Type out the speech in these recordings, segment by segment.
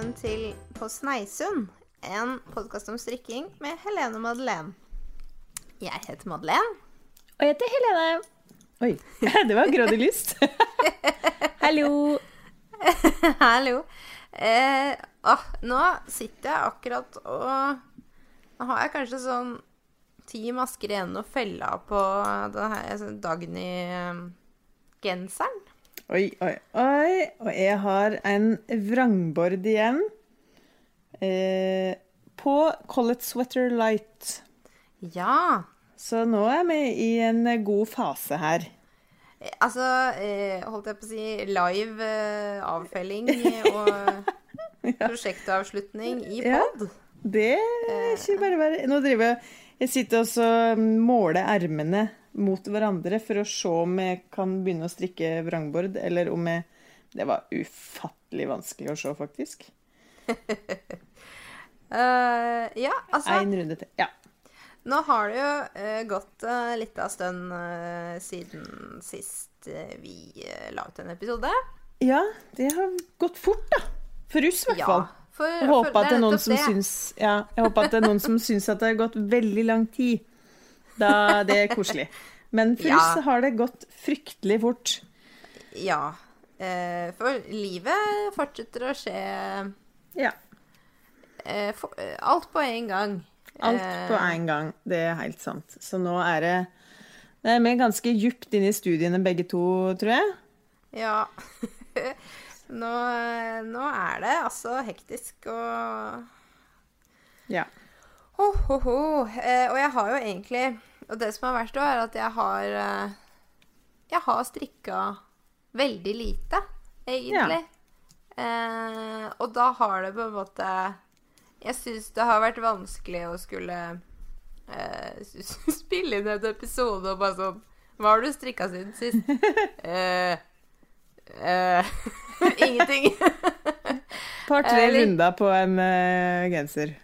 velkommen til På Sneisund, en podkast om strikking med Helene og Madeleine. Jeg heter Madeleine. Og jeg heter Helene. Oi, det var grådig lyst. Hallo. Hallo. Eh, å, nå sitter jeg akkurat og Nå har jeg kanskje sånn ti masker igjen å felle av på denne altså, Dagny-genseren. Oi, oi, oi. Og jeg har en vrangbord igjen. Eh, på Collet Sweater Light. Ja. Så nå er vi i en god fase her. Eh, Altså, eh, holdt jeg på å si live eh, avfelling og prosjektavslutning i Ja. Det er ikke bare bare Nå driver jeg Jeg sitter og måler ermene mot hverandre for å se om jeg kan begynne å strikke vrangbord, eller om jeg Det var ufattelig vanskelig å se, faktisk. uh, ja, altså Én runde til. Ja. Nå har det jo uh, gått uh, litt av stund uh, siden sist uh, vi uh, la en episode. ja, det har gått fort, da. For oss, i hvert fall. for, Jeg for håper at det er noen som det. syns ja, Jeg håper at det er noen som syns at det har gått veldig lang tid. Da det er koselig. Men for Ja. oss har det gått fryktelig fort. Ja. eh, for livet fortsetter å skje Ja. eh, eh, alt på en gang. Alt på en gang. Det er helt sant. Så nå er det Det er vi ganske djupt inne i studiene begge to, tror jeg. Ja. nå, nå er det altså hektisk og Ja. Ho, ho, ho. Eh, og jeg har jo egentlig Og det som er verst, er at jeg har eh, Jeg har strikka veldig lite, egentlig. Eh, og da har det på en måte Jeg syns det har vært vanskelig å skulle eh, spille inn en episode og bare sånn Hva har du strikka siden sist? eh, eh, ingenting. Par-tre Eller- runder på en eh, genser.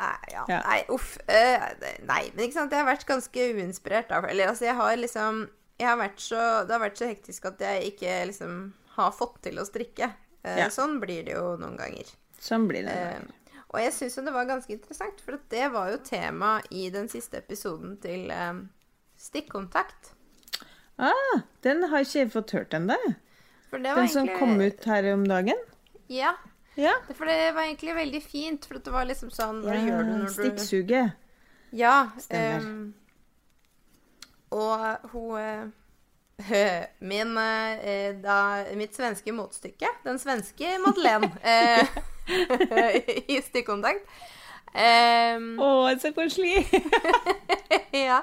Nei, ja. Ja. Nei, uff. Uh, nei, men ikke sant, jeg har vært ganske uinspirert. Da. Eller altså, jeg har liksom jeg har så, Det har vært så hektisk at jeg ikke liksom har fått til å strikke. Uh, Ja. Sånn blir det jo noen ganger. Sånn blir det. Uh, og jeg syns jo det var ganske interessant, for at det var jo tema i den siste episoden til eh, Stikkontakt. Ah, den har ikke jeg fått hørt ennå. Den egentlig... Som kom ut her om dagen. Ja. Ja. For det var egentlig veldig fint, for det var liksom sånn Hva gjør du når du Stikksuget. Ja. Stemmer. ehm, og hun eh, Min eh, da, Mitt svenske motstykke, den svenske Madeleine, eh, i stikkontakt um, Å, så koselig! Ja.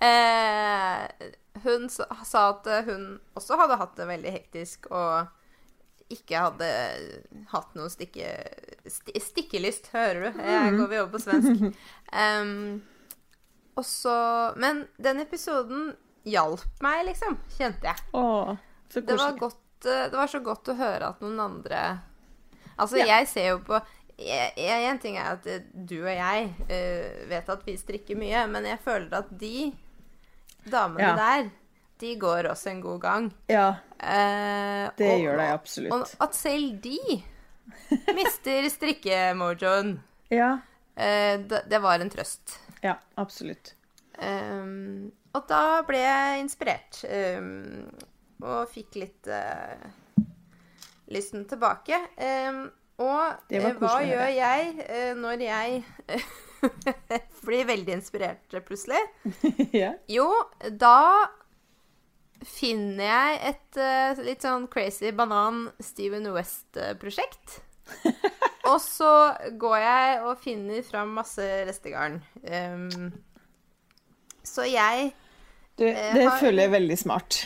Uh, hun sa, sa at hun også hadde hatt det veldig hektisk og ikke hadde hatt noe stikke, sti, stikkelyst, hører du? Jeg går vi over på svensk. Um, og så Men den episoden hjalp meg, liksom, kjente jeg. Åh, så Det var, godt, eh, det var så godt å høre at noen andre Altså, Ja. jeg ser jo på En ting er at eh, du og jeg uh, vet at vi strikker mye, men jeg føler at de damene Ja. der, de går også en god gang. Ja, Eh, det og- gjør de Og at selv de mister strikkemojoen. Ja, Eh, det, det var en trøst. ja, absolutt. Um, og da ble jeg inspirert. Um, og fikk litt uh, lysten tilbake. Um, og hva gjør jeg eh, når jeg blir veldig inspirert plutselig? ja. Jo, da finner jeg et uh, litt sånn crazy banan Steven West-prosjekt. og så går jeg og finner fram masse restegarn. Um, så jeg Du, Eh, det har- føler jeg veldig smart.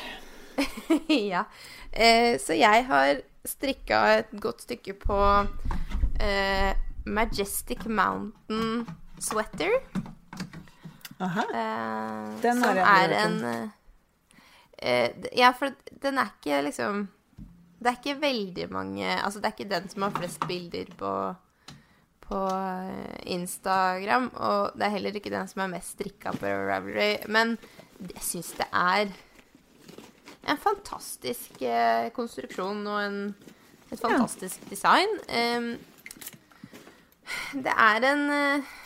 Ja. Eh, så jeg har strikka et godt stykke på eh, Majestic Mountain Sweater. Aha. Eh, Den har jeg aldri hørt en eh, Ja, for den er ikke liksom Det er ikke veldig mange Altså, det er ikke den som har flest bilder på på eh, Instagram, og det er heller ikke den som er mest strikka på Ravelry, men jeg syns det er en fantastisk eh, konstruksjon og en, et fantastisk design. Em, det er en eh,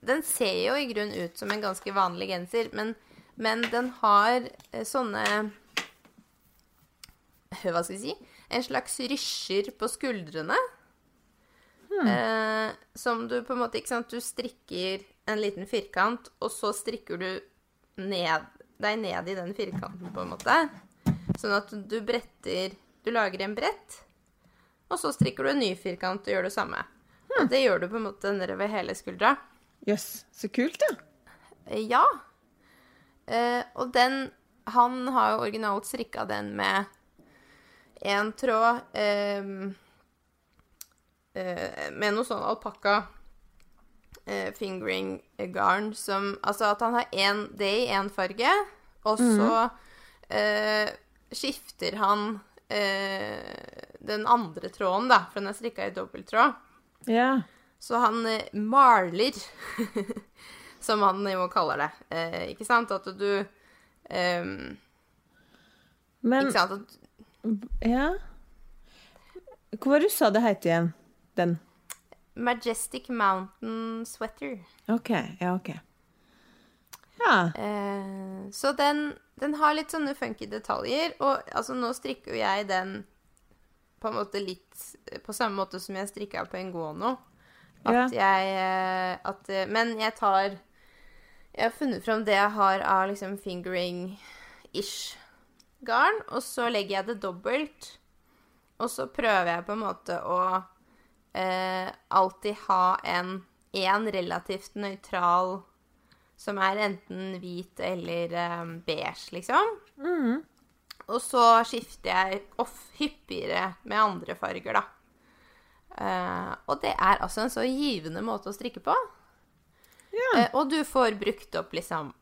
Den ser jo i grunn ut som en ganske vanlig genser, men, men den har eh, sånne Hva skal jeg si? En slags rysjer på skuldrene. Eh, som du på en måte Ikke sant, du strikker en liten firkant, og så strikker du ned, deg ned i den firkanten, på en måte. Sånn at du bretter Du lager en brett, og så strikker du en ny firkant og gjør det samme. Og det gjør du på en måte nedover hele skuldra. Jøss, så kult, ja. Eh, Ja. Eh, og den Han har jo originalt strikka den med én tråd eh, Med noe sånn alpakka eh, fingering garn som Altså at han har én, det i én farge, og så eh, skifter han eh, den andre tråden, da, for den er strikka i dobbelttråd. Ja. Så han eh, maler, som han jo kaller det. Eh, ikke sant? At du eh, Men Ikke sant? At, Ja. Hva var det du sa det het igjen? Den? Majestic Mountain Sweater. OK. Ja, OK. Ja. Eh, så den, den har litt sånne funky detaljer. Og altså, nå strikker jo jeg den på en måte litt på samme måte som jeg strikka på en gono. At jeg eh, at, eh, Men jeg tar Jeg har funnet fram det jeg har av liksom fingering-ish garn, og så legger jeg det dobbelt. Og så prøver jeg på en måte å eh, alltid ha en én relativt nøytral som er enten hvit eller eh, beige, liksom. Og så skifter jeg off hyppigere med andre farger, da. Eh, og det er altså en så givende måte å strikke på. Ja. Eh, og du får brukt opp liksom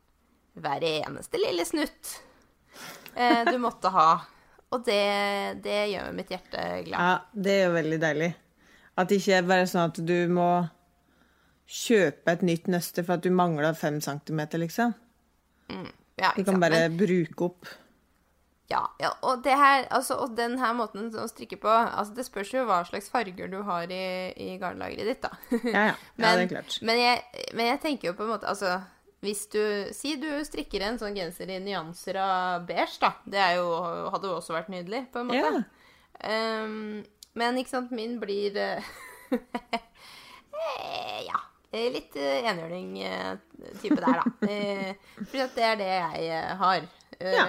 hver eneste lille snutt eh, du måtte ha. Og det, det gjør mitt hjerte glad. ja, det er jo veldig deilig. At det ikke er bare sånn at du må kjøpe et nytt nøste for at du mangler fem centimeter, liksom. Ja, Du kan sant? bare Men- bruke opp. Ja, ja og, det her, altså, og den her måten å strikke på altså, Det spørs jo hva slags farger du har i, i garnlageret ditt, da. Ja, ja. ja det er klart. Men jeg, men jeg tenker jo på en måte Altså, hvis du Si du strikker en sånn genser i nyanser av beige, da. Det er jo, hadde jo også vært nydelig, på en måte. Ja. Um, men ikke sant, min blir eh, eh, Ja. eh, Litt uh, enhjørning-type der, da. for det er det jeg har. har. Ja.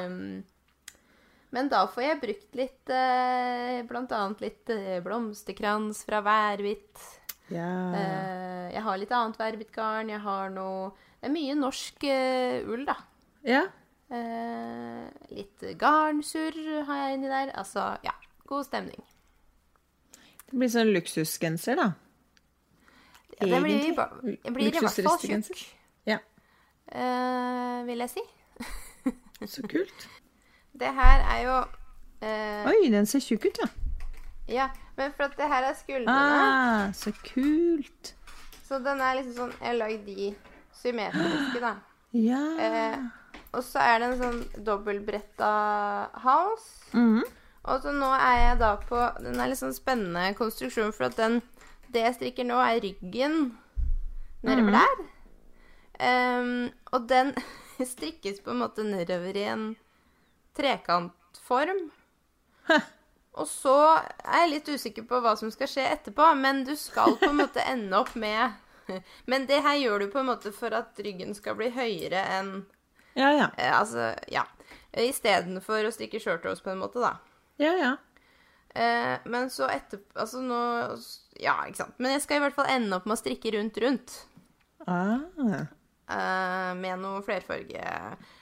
Men da får jeg brukt litt eh, annet litt eh, blomsterkrans fra Værhvitt. Ja. Eh, jeg har litt annet værhvittgarn. Jeg har noe Det er mye norsk eh, ull, da. ja. Litt garnsurr har jeg inni der. Altså, ja. God stemning. Det blir sånn luksusgenser, da. Ja, det blir, Egentlig. blir i hvert fall tjukk, Ja. vil jeg si. Så kult. Det her er jo eh, Oi, den ser tjukk ut, ja. Ja, men for at det her er skuldrene, Ah, så kult. så den er liksom sånn Jeg har lagd de symmetriske, da. Ja. Eh, og så er det en sånn dobbeltbretta hals. Mhm. Og så nå er jeg da på Den er litt sånn spennende konstruksjon, for at den Det jeg strikker nå, er ryggen nedover der. Um, og den strikkes på en måte nedover igjen en trekantform. Og så er jeg litt usikker på hva som skal skje etterpå, men du skal på en måte ende opp med Men det her gjør du på en måte for at ryggen skal bli høyere enn Ja, ja. eh, Altså, ja. Istedenfor å strikke shortrows på en måte, da. Ja, ja. Eh, men så etter Altså nå Ja, ikke sant. Men jeg skal i hvert fall ende opp med å strikke rundt rundt. Ah. eh, med noe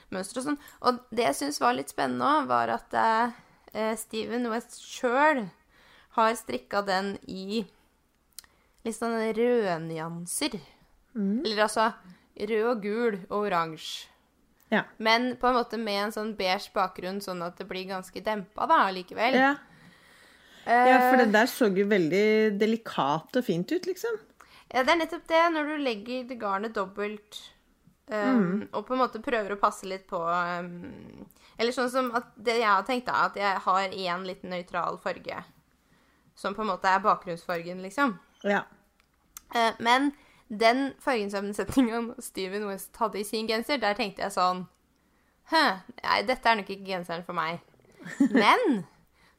flerfargemønster og sånn. Og det jeg syns var litt spennende òg, var at eh, Steven West sjøl har strikka den i litt sånne rødnyanser. Eller altså rød og gul og oransje. Ja. Men på en måte med en sånn beige bakgrunn, sånn at det blir ganske dempa da likevel. Ja. Eh, ja, for det der så jo veldig delikat og fint ut, liksom. Ja, det er nettopp det. Når du legger garnet dobbelt um, og på en måte prøver å passe litt på um, Eller sånn som at det jeg har tenkt, da, at jeg har én litt nøytral farge. Som på en måte er bakgrunnsfargen, liksom. Ja. Uh, men den fargesammensetningen Steven West hadde i sin genser, der tenkte jeg sånn Hø, nei, dette er nok ikke genseren for meg. Men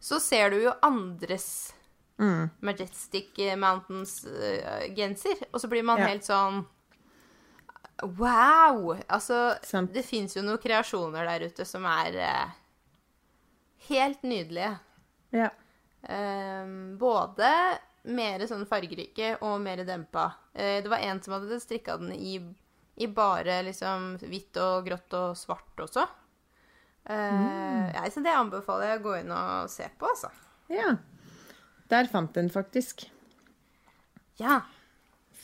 så ser du jo andres Mm. Majestic Mountains-genser, og så blir man Ja. helt sånn Wow! Altså, Sant. det fins jo noen kreasjoner der ute som er eh, helt nydelige. Ja. Ehm, både mer sånn fargerike og mer dempa. Eh, det var en som hadde strikka den i, i bare liksom hvitt og grått og svart også. Mm. ja, så det anbefaler jeg å gå inn og se på, altså. ja. Der fant den faktisk. Ja.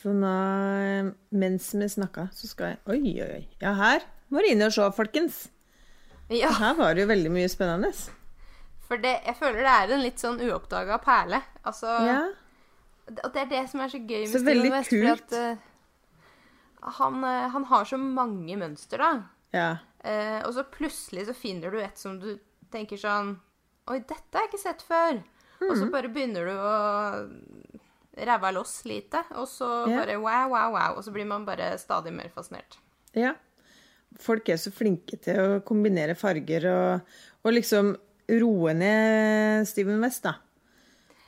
Så nå, eh, mens vi snakka, så skal jeg Oi, oi, oi. Ja, her må du inn og se, folkens. ja. Her var det jo veldig mye spennende. For det, jeg føler det er en litt sånn uoppdaga perle. Altså, Ja. Og det er det som er så gøy med Så Steven West. fordi kult. At, uh, han, eh, han har så mange mønster, da. ja. Uh, og så plutselig så finner du et som du tenker sånn Oi, dette har jeg ikke sett før. Og Mhm. så bare begynner du å ræva loss lite, og så bare wow, wow, wow. Og så blir man bare stadig mer fascinert. Ja. Folk er så flinke til å kombinere farger og, og liksom roe ned Steven West, da.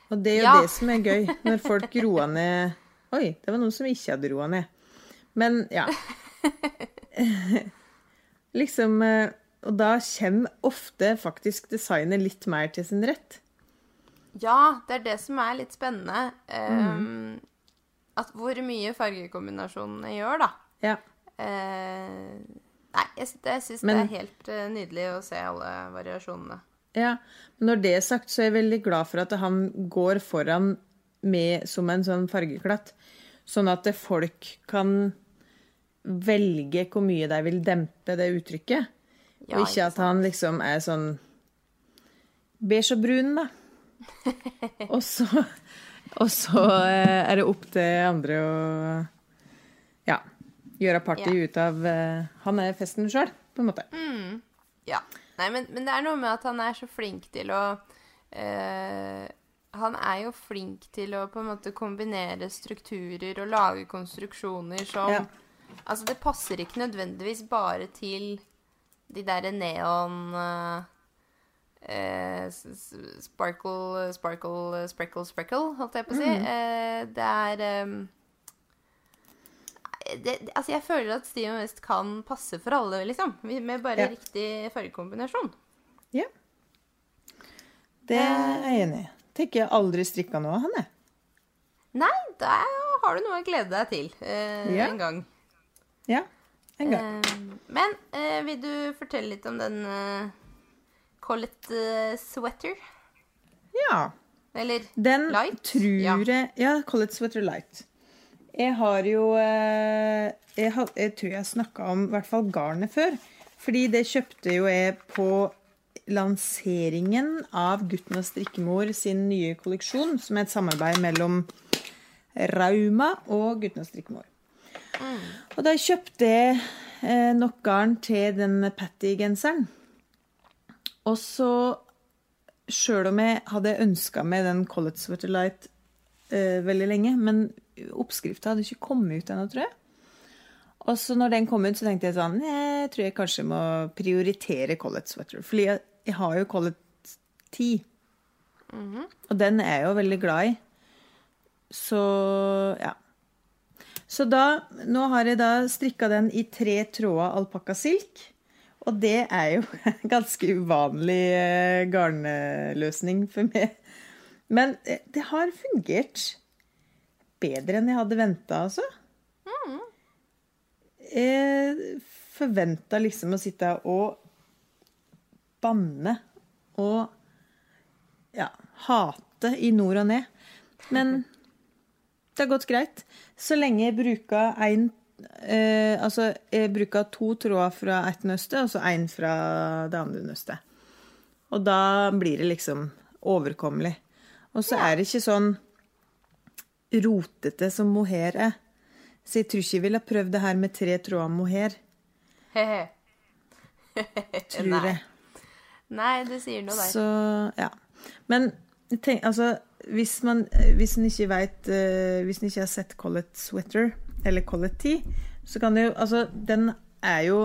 Og det er jo Ja. det som er gøy, når folk roer ned Oi, det var noen som ikke hadde roa ned. Men ja. liksom eh, Og da kommer ofte faktisk designet litt mer til sin rett. Ja, det er det som er litt spennende. Um, mm. At hvor mye fargekombinasjonene gjør, da. Ja. Uh, nei, jeg, jeg syns det er helt uh, nydelig å se alle variasjonene. Ja, men når det er sagt, så er jeg veldig glad for at han går foran med som en sånn fargeklatt, sånn at folk kan velge hvor mye de vil dempe det uttrykket, Ja, og ikke at han liksom er sånn beige og brun, da. Og så, og så eh, er det opp til andre å ja, gjøre party Ja. ut av eh, Han er festen sjøl, på en måte. Ja. Nei, men, men det er noe med at han er så flink til å eh, Han er jo flink til å på en måte kombinere strukturer og lage konstruksjoner som Ja. Altså, det passer ikke nødvendigvis bare til de derre neon eh, eh, Sparkle, sparkle, spreckle, spreckle, holdt jeg på å si. Eh, det er um, det, altså jeg føler at Steven West kan passe for alle, liksom. Med bare Ja. riktig fargekombinasjon. Ja. Det er jeg enig i. Tenker jeg aldri strikka noe av han, jeg. Nei, da har du noe å glede deg til eh, Ja. en gang. Ja, en gang. Eh, men eh, vil du fortelle litt om den uh, Collett sweater? Ja. Eller Den Light? tror Ja. jeg Ja, Collett Sweater Light. Jeg har jo eh, Jeg, har, jeg tror jeg snakka om i hvert fall garnet før. Fordi det kjøpte jo jeg på lanseringen av Gutten og strikkemor sin nye kolleksjon, som er et samarbeid mellom Rauma og Gutten og strikkemor. Og da kjøpte jeg eh, nok garn til den Patty-genseren. Og så Sjøl om jeg hadde ønska meg den Collett Sweater Light eh, veldig lenge, men oppskrifta hadde ikke kommet ut ennå, tror jeg. Og så når den kom ut, så tenkte jeg sånn «Nei, Jeg tror jeg kanskje må prioritere Collett Sweater. Fordi jeg, jeg har jo Collett 10. Og den er jeg jo veldig glad i. Så ja. Så da Nå har jeg da strikka den i tre tråder alpakkasilk. Og det er jo en ganske uvanlig eh, garnløsning for meg. Men eh, det har fungert bedre enn jeg hadde venta, altså. Jeg forventa liksom å sitte og banne og ja, hate i nord og ned. Men det har gått greit. Så lenge jeg bruker en eh, Altså, jeg bruker to tråder fra ett nøste, og så én fra det andre nøstet. Og da blir det liksom overkommelig. Og så er det ikke sånn rotete som mohair er. Så jeg tror ikke jeg ville prøvd det her med tre tråder mohair, tror Nei. jeg. Nei, det sier noe der. Så ja. Men tenk, altså hvis man, hvis man ikke vet uh, Hvis man ikke har sett Collett Sweater, eller Quality, så kan det jo Altså, den er jo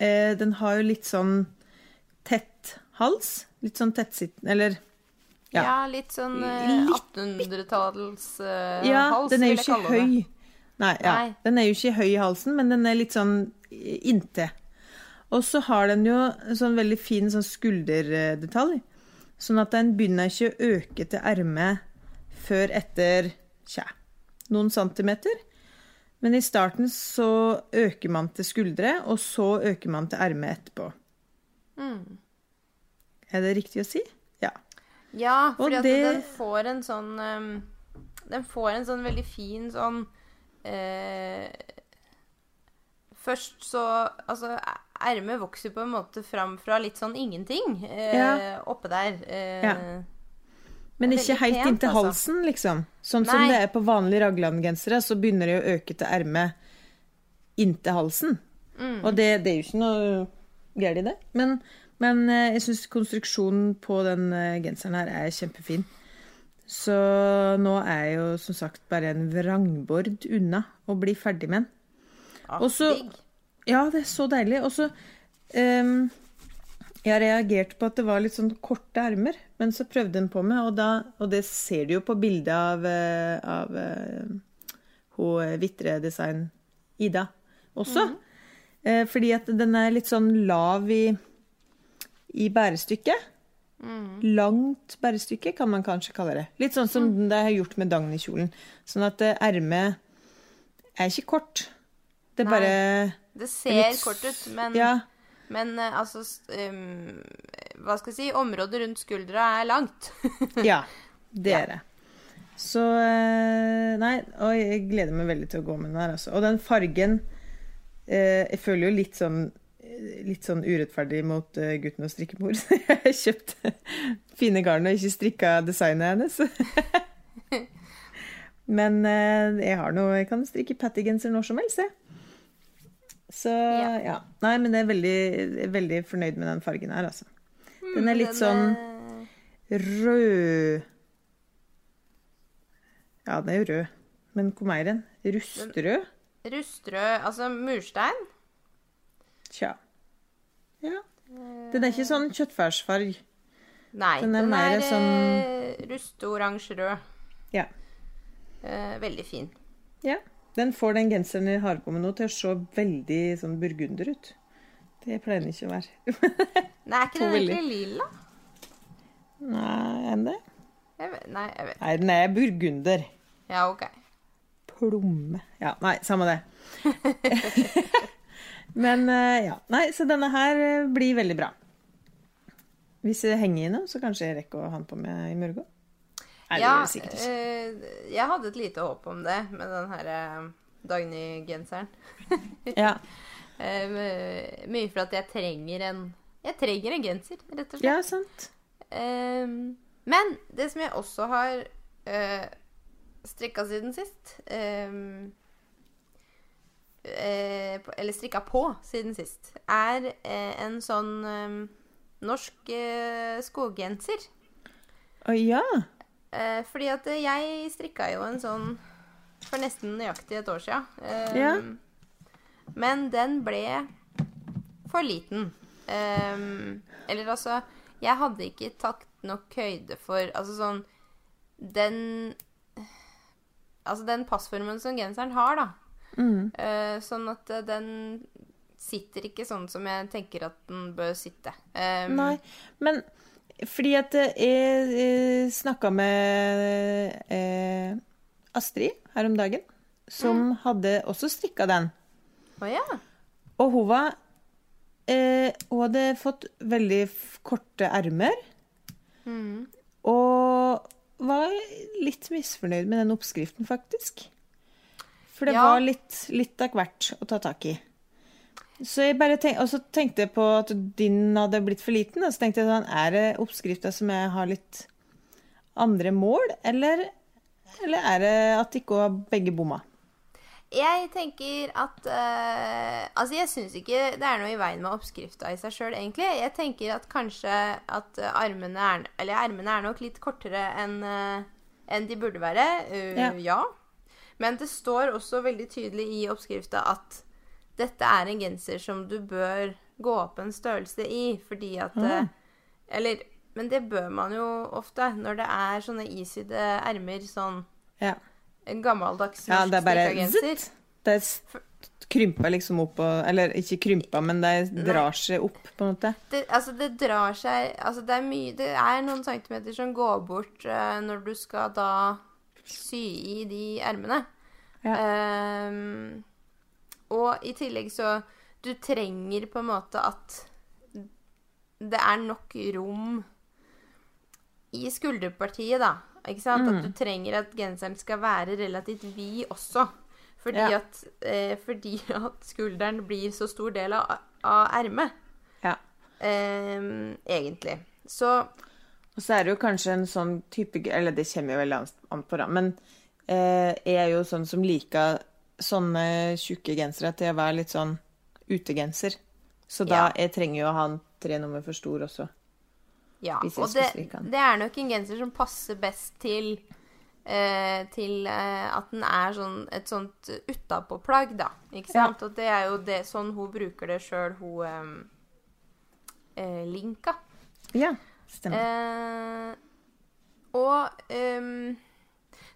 eh, Den har jo litt sånn tett hals. Litt sånn tettsittende Eller Ja, Ja. litt sånn eh, 1800-tallshals, Ja, den er jo vil jeg kalle det. høy. Nei, ja. Nei. Den er jo ikke høy i halsen, men den er litt sånn inntil. Og så har den jo sånn veldig fin sånn skulderdetalj. Sånn at den begynner ikke å øke til ermet før etter tja, noen centimeter. Men i starten så øker man til skuldre, og så øker man til ermet etterpå. Mm. Er det riktig å si? Ja. Ja, fordi det- den får en sånn um, Den får en sånn veldig fin sånn uh, Først så Altså, ermet vokser på en måte fram fra litt sånn ingenting uh, Ja. oppe der. Uh, Ja. Men ikke helt pent, inntil altså. halsen, liksom. Sånn som det er på vanlige raglandgensere, så begynner det å øke til ermet inntil halsen. Mm. Og det, det er jo ikke noe galt i det. Men, men eh, jeg syns konstruksjonen på den eh, genseren her er kjempefin. Så nå er jeg jo som sagt bare en vrangbord unna å bli ferdig med den. ah, Og så- Ja, det er så deilig. Og så ehm, Jeg reagerte på at det var litt sånn korte ermer, men så prøvde hun på meg, og, da, og det ser du jo på bildet av, eh, av eh, hun eh, Vitre Design Ida også. Eh, fordi at den er litt sånn lav i, i bærestykket. Langt bærestykke, kan man kanskje kalle det. Litt sånn som det jeg har gjort med Dagny-kjolen. Sånn at eh, ermet er ikke kort. Det er bare Det ser litt- kort ut, men, Ja. Men eh, altså ehm, Hva skal jeg si? Området rundt skuldra er langt. Ja, det er det. Så eh, Nei, og jeg gleder meg veldig til å gå med den her, altså. Og den fargen eh, Jeg føler jo litt sånn Litt sånn urettferdig mot eh, gutten og strikkemor. Jeg har kjøpt fine garn og ikke strikka designet hennes. Men jeg har noe Jeg kan strikke pattygenser når som helst, jeg. Så Ja. ja. Nei, men jeg er veldig, veldig fornøyd med den fargen her, altså. Den er litt sånn eh, Rød Ja, den er jo rød. Men hvor mer enn? Rustrød? Rustrød Altså murstein. Tja. Ja. Den er ikke sånn kjøttfærsfarg. Nei, Den er den er, mer sånn- eh, rusteoransje-rød. Ja. Eh, veldig fin. ja. Den får den genseren jeg har på meg nå, til å se veldig sånn burgunder ut. Det pleier den ikke å være. Nei, er ikke den egentlig lilla? Nei, enn det? Jeg vet, nei, jeg vet. Nei, den er burgunder. Ja, OK. Plomme Ja, nei, samme det. Men eh, ja. Nei, så denne her eh, blir veldig bra. Hvis jeg henger i noe, så kanskje jeg rekker å ha den på meg i morgen. Det Ja, det sikkert ikke. eh, jeg hadde et lite håp om det med den herre eh, Dagny-genseren. Ja. Eh, mye for at jeg trenger en Jeg trenger en genser, rett og slett. ja, sant. Ehm, men det som jeg også har uh, strikka siden sist ehm, eh, Eller strikka på siden sist, er en sånn ehm, norsk skoggenser. Å ja. Eh, fordi at eh, jeg strikka jo en sånn for nesten nøyaktig et år sia. Ja. Men den ble for liten. Eh, eller altså Jeg hadde ikke tatt nok høyde for Altså sånn Den Altså den passformen som genseren har, da. Mm. Eh, sånn at eh, den sitter ikke sånn som jeg tenker at den bør sitte. Nei, men fordi at eh, jeg, jeg snakka med eh, Astrid her om dagen, som hadde også strikka den. Oh, ja. Og hun var eh, Hun hadde fått veldig korte ermer. Mm. Og var litt misfornøyd med den oppskriften, faktisk. For det Ja. var litt, litt av hvert å ta tak i. Så jeg bare tenk, og så tenkte jeg på at din hadde blitt for liten. Og så tenkte jeg sånn, er det oppskrifta som jeg har litt andre mål, eller, eller er det at ikke hun har begge bomma? Jeg tenker at eh, Altså, jeg syns ikke det er noe i veien med oppskrifta i seg sjøl, egentlig. Jeg tenker at kanskje at armene er Eller ermene er nok litt kortere enn eh, enn de burde være. Uh, Ja. ja. Men det står også veldig tydelig i oppskrifta at dette er en genser som du bør gå opp en størrelse i, fordi at mm. Eller Men det bør man jo ofte når det er sånne isydde ermer, sånn Ja. en gammeldags ja, det er bare. Det krymper liksom opp og Eller ikke krymper, men det drar seg opp, på en måte. Det, altså, det drar seg Altså, det er mye Det er noen centimeter som går bort uh, når du skal da sy i de ermene. Ja. Ehm, og i tillegg så Du trenger på en måte at det er nok rom i skulderpartiet, da. Ikke sant? Mm. At du trenger at genseren skal være relativt vid også. Fordi, Ja. at, eh, fordi at skulderen blir så stor del av, av ermet. Ja. Eh, egentlig. Så Og så er det jo kanskje en sånn type Eller det kommer jo veldig an- an på, da. Men eh, jeg er jo sånn som liker sånne tjukke gensere til å være litt sånn utegenser. Så da Ja. jeg trenger jo å ha en tre nummer for stor også. ja. Og det, det er nok en genser som passer best til eh, til eh, at den er sånn, et sånt utapåplagg, da. Ikke Ja. sant? Og det er jo det, sånn hun bruker det sjøl, hun ehm, eh, Linka. Ja, stemmer. Eh, og ehm,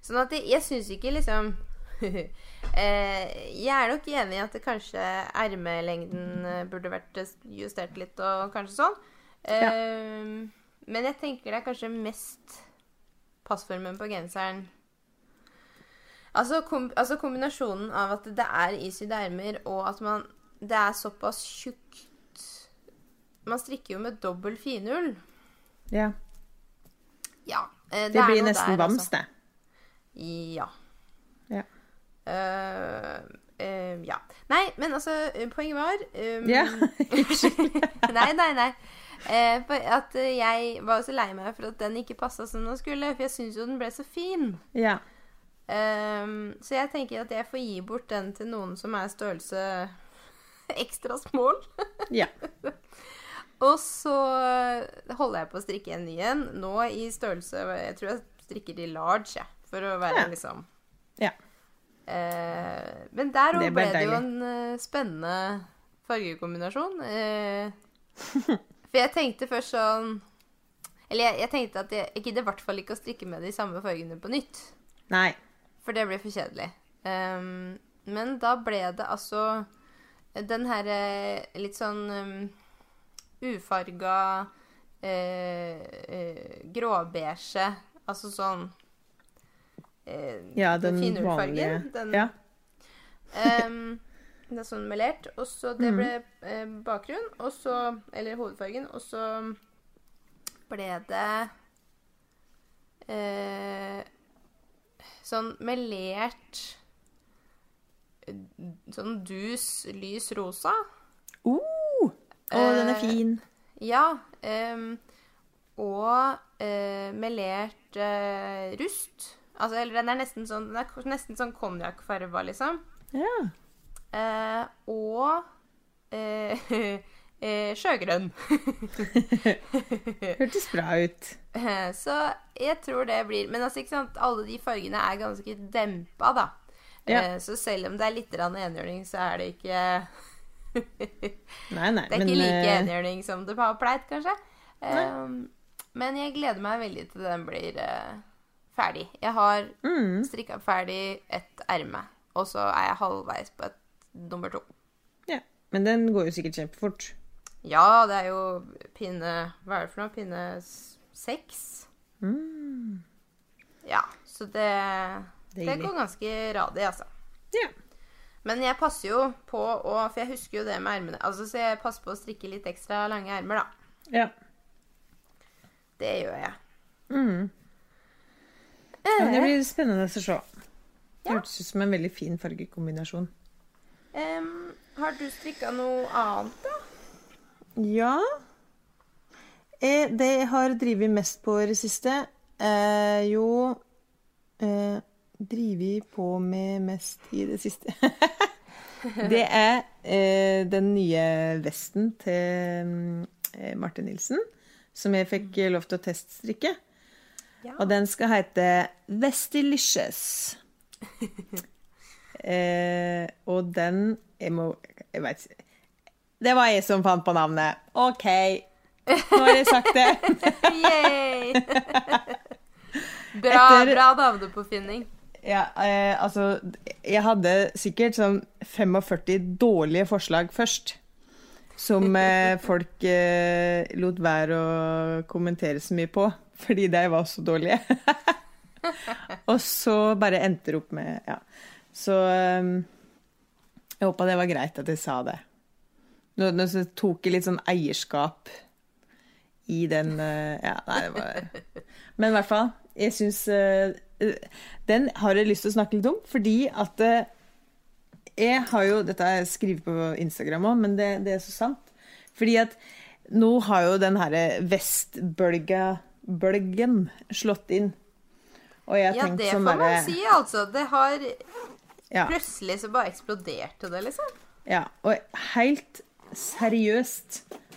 Sånn at jeg, jeg syns ikke liksom eh, Jeg er nok enig i at det kanskje ermelengden eh, burde vært justert litt og kanskje sånn. Eh, Men jeg tenker det er kanskje mest passformen på genseren Altså, kom, altså kombinasjonen av at det er isydde ermer, og at man Det er såpass tjukt Man strikker jo med dobbel finull. Ja. Ja. eh, Det er blir nesten der, vams, altså. det. Ja. Ja. Eh, ja. Nei, men altså, eh, poenget var um, Ja. Nei, nei, nei. Uh, at jeg var så lei meg for at den ikke passa som den skulle. For jeg syns jo den ble så fin. Ja. Um, så jeg tenker at jeg får gi bort den til noen som er størrelse ekstra small. ja. Og så holder jeg på å strikke en ny en. Nå i størrelse Jeg tror jeg strikker i large, jeg. For å være Ja. liksom Ja. Eh, men der òg ble det jo en eh, spennende fargekombinasjon. Eh, for jeg tenkte først sånn Eller jeg, jeg tenkte at jeg, jeg gidder i hvert fall ikke å strikke med de samme fargene på nytt. Nei. For det blir for kjedelig. Um, men da ble det altså den her eh, litt sånn um, ufarga uh, uh, gråbeige Altså sånn eh, Ja, den finullfargen, vanlige. Den, Ja. um, det er sånn melert. Og så det Mhm. ble eh, bakgrunn, og så Eller hovedfargen. Og så ble det eh, sånn melert eh, Sånn dus lys rosa. Uh, å, den er Eh, fin. Ja. ehm, og eh, melert eh, rust. Altså, eller den er nesten sånn Den er nesten sånn konjakkfarga, liksom. Ja. Eh, og eh, eh, sjøgrønn. Hørtes bra ut. Eh, Så jeg tror det blir Men altså, ikke sant, alle de fargene er ganske dempa, da. Ja. Eh, Så selv om det er litt enhjørning, så er det ikke Nei, nei, Det er men ikke like eh, enhjørning som det har pleid, kanskje. Nei. men jeg gleder meg veldig til den blir ferdig. Jeg har mm, strikka ferdig et erme, og så er jeg halvveis på et nummer to. ja. Men den går jo sikkert kjempefort. Ja, det er jo pinne Hva er det for noe? Pinne seks? Mm, Ja, så det Det går ganske radig, altså. Ja. Men jeg passer jo på å For jeg husker jo det med ermene. Altså, så jeg passer på å strikke litt ekstra lange ermer, da. Ja. Det gjør jeg. Mm. Det Eh, blir spennende å se. Det Ja. hørtes ut som en veldig fin fargekombinasjon. Um, har du strikka noe annet, da? Ja eh, Det jeg har drevet mest på i det siste, er jo eh, drevet på med mest i det siste? det er eh, den nye vesten til eh, Marte Nilsen, som jeg fikk lov til å teststrikke. Ja. Og den skal hete Vestilicious. eh, og den Jeg må Jeg veit ikke. Det var jeg som fant på navnet. OK. Nå har jeg sagt det. Yay! bra, Etter- bra navneoppfinning. Ja, eh, altså Jeg hadde sikkert sånn 45 dårlige forslag først. Som eh, folk eh, lot være å kommentere så mye på, fordi de var så dårlige. Og så bare endte det opp med Ja. Så eh, jeg håpa det var greit at jeg sa det. Nå, nå tok jeg litt sånn eierskap i den eh, Ja, nei, det var Men i hvert fall, jeg syns eh, Den har jeg lyst til å snakke litt om, fordi at eh, jeg har jo Dette har jeg skrevet på Instagram òg, men det, det er så sant. Fordi at nå har jo den herre vestbølgen slått inn. Og jeg har Ja, tenkt det sånn får man si, altså. Det har ja. Plutselig så bare eksploderte det, liksom. Ja, og helt seriøst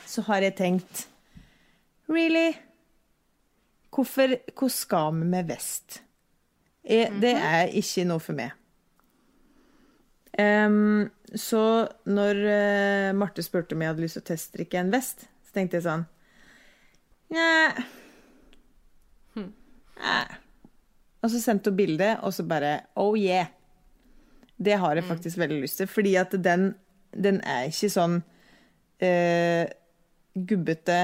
så har jeg tenkt Really? Hvorfor Hvor skal vi med vest? Jeg, Det er ikke noe for meg. Em, så når uh, Marte spurte om jeg hadde lyst til å teststrikke en vest, så tenkte jeg sånn Nja Nei. Og så sendte hun bilde, og så bare Oh yeah! Det har jeg faktisk veldig lyst til, fordi at den, den er ikke sånn uh, gubbete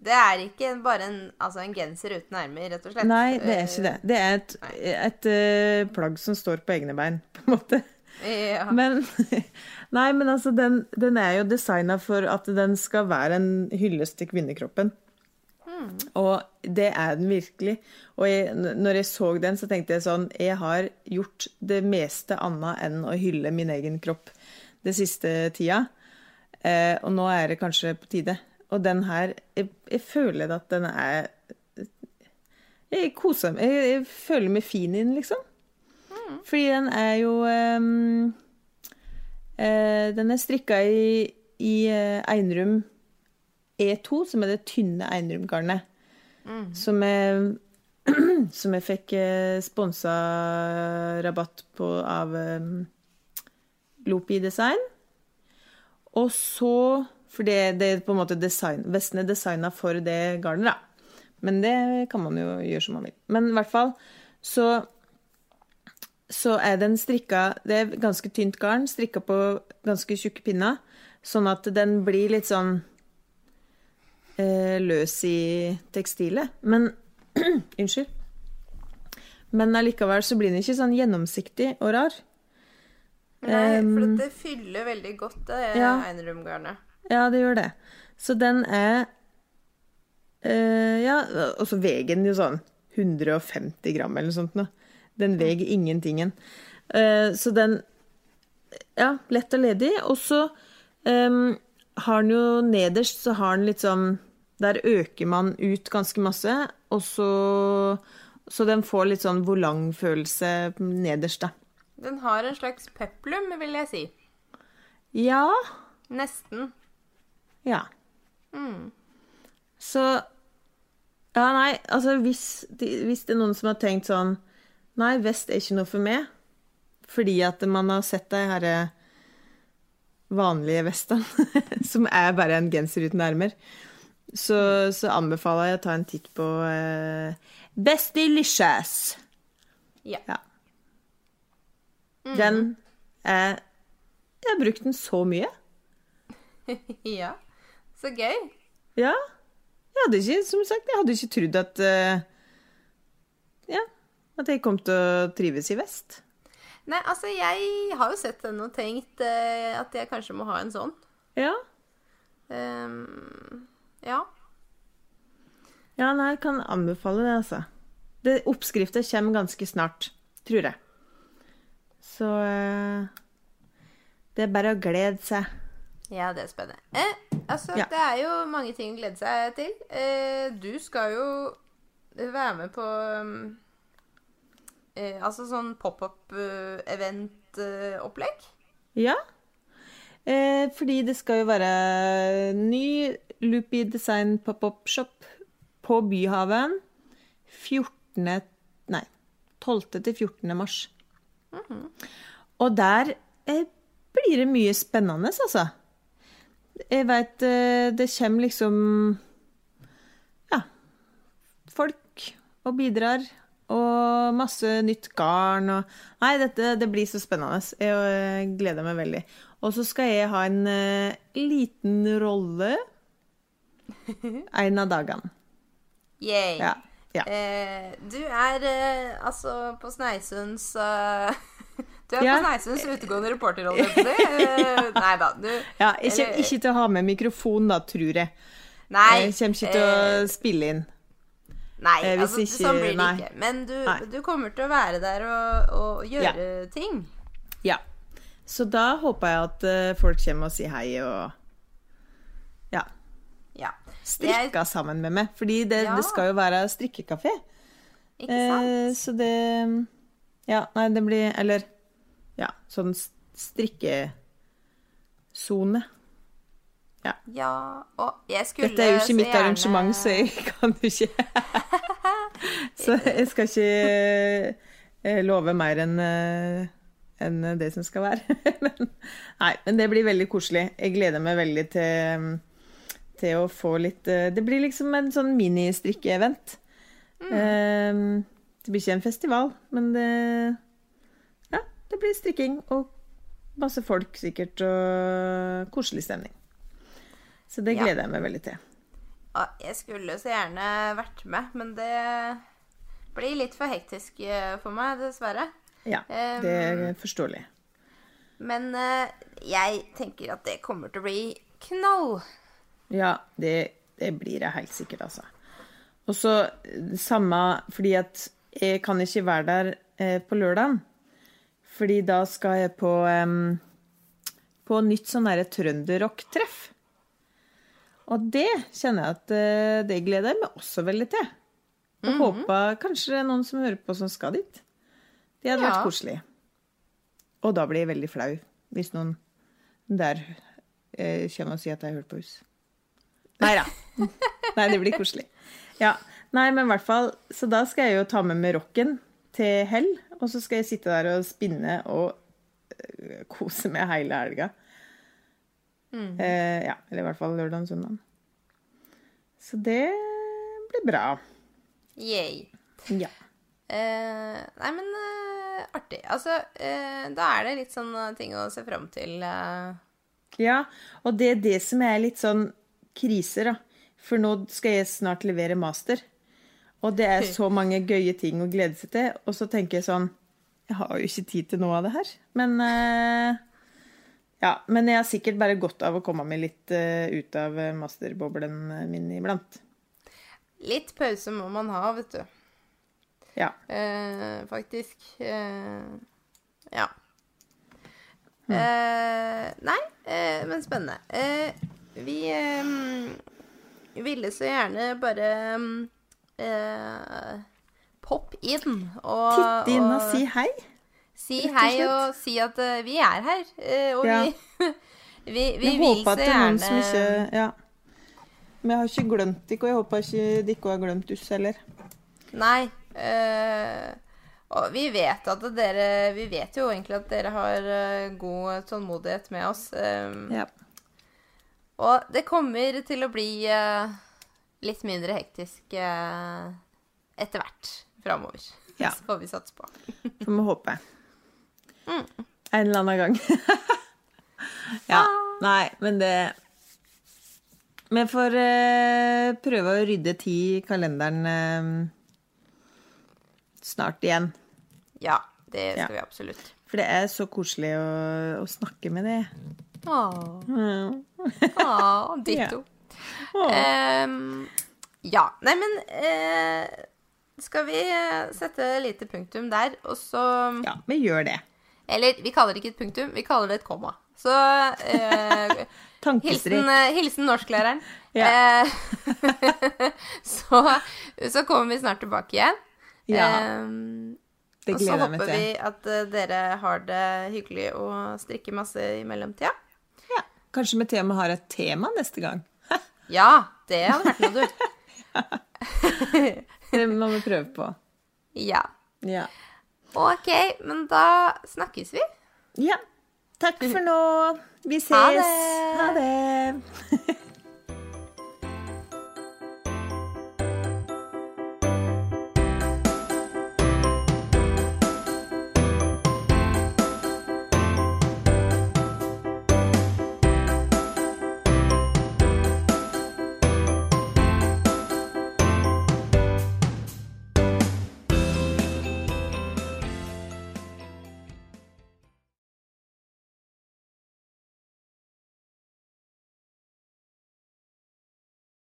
Det er ikke bare en, altså en genser uten ermer, rett og slett. Nei, det er ikke det. Det er et, et uh, plagg som står på egne bein, på en måte. Ja. Men Nei, men altså, den, den er jo designa for at den skal være en hyllest til kvinnekroppen. Og det er den virkelig. Og jeg, når jeg så den, så tenkte jeg sånn Jeg har gjort det meste annet enn å hylle min egen kropp det siste tida. Eh, og nå er det kanskje på tide. Og den her Jeg, jeg føler at den er Jeg koser meg. Jeg, jeg føler meg fin i den, liksom. Fordi den er jo um, uh, Den er strikka i, i uh, Einrum E2, som er det tynne Einrum-garnet. Som jeg som jeg fikk eh, sponsa rabatt på av um, Lopi Design. Og så For det, det er på en måte design, Vesten er designa for det garnet, da. Men det kan man jo gjøre som man vil. Men i hvert fall så så er den strikka Det er ganske tynt garn, strikka på ganske tjukke pinner, sånn at den blir litt sånn eh, løs i tekstilet. Men Unnskyld. Men allikevel så blir den ikke sånn gjennomsiktig og rar. Nei, for det fyller veldig godt, det ja. Einrum-garnet. Ja, det gjør det. Så den er eh, Ja, og så veier den jo sånn 150 gram eller noe sånt noe. Den veier ingentingen. Uh, så den Ja, lett og ledig. Og så um, har den jo nederst, så har den litt sånn Der øker man ut ganske masse, og så Så den får litt sånn volangfølelse nederst, da. Den har en slags peplum, vil jeg si. Ja. Nesten. Ja. Mm. Så Ja, nei, altså hvis, hvis det er noen som har tenkt sånn Nei, vest er ikke noe for meg. Fordi at man har sett de her vanlige vestene, som er bare en genser uten ermer. Så, så anbefaler jeg å ta en titt på uh, Bestilicious. Ja. Ja. Den er Jeg har brukt den så mye. ja. Så gøy. Ja. Jeg hadde ikke, som sagt, jeg hadde ikke trodd at eh, Ja, at jeg kom til å trives i vest. Nei, altså, jeg har jo sett den og tenkt eh, at jeg kanskje må ha en sånn. Ja. Um, ja. Ja, nei, jeg kan anbefale det, altså. Det Oppskrifta kommer ganske snart, tror jeg. Så eh, det er bare å glede seg. Ja, det er spennende. Eh, altså, Ja. det er jo mange ting å glede seg til. Eh, du skal jo være med på um, eh, Altså sånn pop-up-event-opplegg? Ja. Eh, fordi det skal jo være ny Loopy Design pop-up shop på Byhaven 14. Nei, 12. til 14. mars. Og der eh, blir det mye spennende, altså. Jeg veit eh, det kommer liksom Ja. Folk og bidrar. Og masse nytt garn og Nei, dette det blir så spennende. Jeg eh, gleder meg veldig. Og så skal jeg ha en uh, liten rolle en av dagene. Yay. Ja. ja. Eh, du er eh, altså på Sneisunds uh, Du er Ja. på Sneisunds utegående reporterrolle. det. Eh, Nei da, du ja jeg kommer ikke til å ha med mikrofon, da, tror jeg. Nei, Jeg kommer ikke til å spille inn. Nei, eh, altså, ikke- sånn blir det nei. ikke. Men du, du kommer til å være der og, og gjøre ting. Ja. Så da håper jeg at uh, folk kommer og sier hei og ja, Ja. strikka sammen med meg. Fordi det, Ja. det skal jo være strikkekafé. Ikke sant? Eh, så det Ja, nei, det blir Eller ja, sånn strikkesone. Ja, og jeg skulle Dette er jo ikke mitt gjerne- arrangement, så jeg kan jo ikke Så jeg skal ikke eh, love mer enn eh, enn det som skal være. men, nei, men det blir veldig koselig. Jeg gleder meg veldig til, til å få litt eh, Det blir liksom en sånn ministrikkeevent. Eh, det blir ikke en festival, men det Ja, det blir strikking og masse folk sikkert, og koselig stemning. Så det Ja. gleder jeg meg veldig til. Jeg skulle så gjerne vært med, men det blir litt for hektisk eh, for meg, dessverre. Ja, det er forståelig. Men eh, jeg tenker at det kommer til å bli knall. Ja, det, det blir det helt sikkert, altså. Og så eh, samme Fordi at jeg kan ikke være der på lørdagen. Fordi da skal jeg på um, på nytt sånn derre trønderrock-treff. Og det kjenner jeg at det gleder jeg meg også veldig til. Og håper kanskje det er noen som hører på som skal dit. Det hadde Ja. vært koselig. Og da blir jeg veldig flau hvis noen der eh, kommer og sier at jeg har hørt på hus. Nei da. Nei, det blir koselig. Ja. Nei, men i hvert fall Så da skal jeg jo ta med meg rocken til hell, og så skal jeg sitte der og spinne og uh, kose meg hele helga. Eh, ja, eller i hvert fall lørdag og søndag. Så det blir bra. Yay. Ja. Eh, nei, men eh, artig. Altså, eh, da er det litt sånn eh, ting å se fram til. eh. Ja, og det er det som er litt sånn kriser, da. For nå skal jeg snart levere master. Og det er så mange gøye ting å glede seg til. Og så tenker jeg sånn Jeg har jo ikke tid til noe av det her. Men eh, Ja, men jeg har sikkert bare godt av å komme meg litt ut av masterboblen min iblant. Litt pause må man ha, vet du. Ja. Eh, faktisk. Eh, ja. Eh, nei, eh, men spennende. Eh, vi eh, ville så gjerne bare eh, Pop inn og Titte inn og og si hei. si hei og si at vi er her. og Ja. vi, vi, vi vil så at det er noen som ikke Ja. Men jeg har ikke glemt dere, og jeg håper ikke dere har glemt oss heller. Nei. Øh, og vi vet at dere Vi vet jo egentlig at dere har eh, god tålmodighet med oss. Øh, Ja. Og det kommer til å bli øh, litt mindre hektisk etter hvert framover. Ja. Så får vi satse på. Får vi håpe. Mm. En eller annen gang. ja. Nei, men det Vi for uh, prøve å rydde tid i kalenderen uh, snart igjen. Ja, det skal Ja. vi absolutt. For det er så koselig å, å snakke med deg. Åh, Mm. åh, ditto. ja. Um, ja. Nei, men uh, skal vi sette lite punktum der, og så Ja, vi gjør det. Eller vi kaller det ikke et punktum, vi kaller det et komma. Så eh, hilsen, eh, hilsen norsklæreren. Ja. Eh, så, så kommer vi snart tilbake igjen. Ja. Eh, Det gleder jeg meg til. Og så håper vi at uh, dere har det hyggelig og strikker masse i mellomtida. Ja. Kanskje vi til og med har et tema neste gang. Ja, det hadde vært noe, du. Det må vi prøve på. Ja. Ja. OK, men da snakkes vi. ja. Takk for nå. Vi ses. Ha det. Ha det.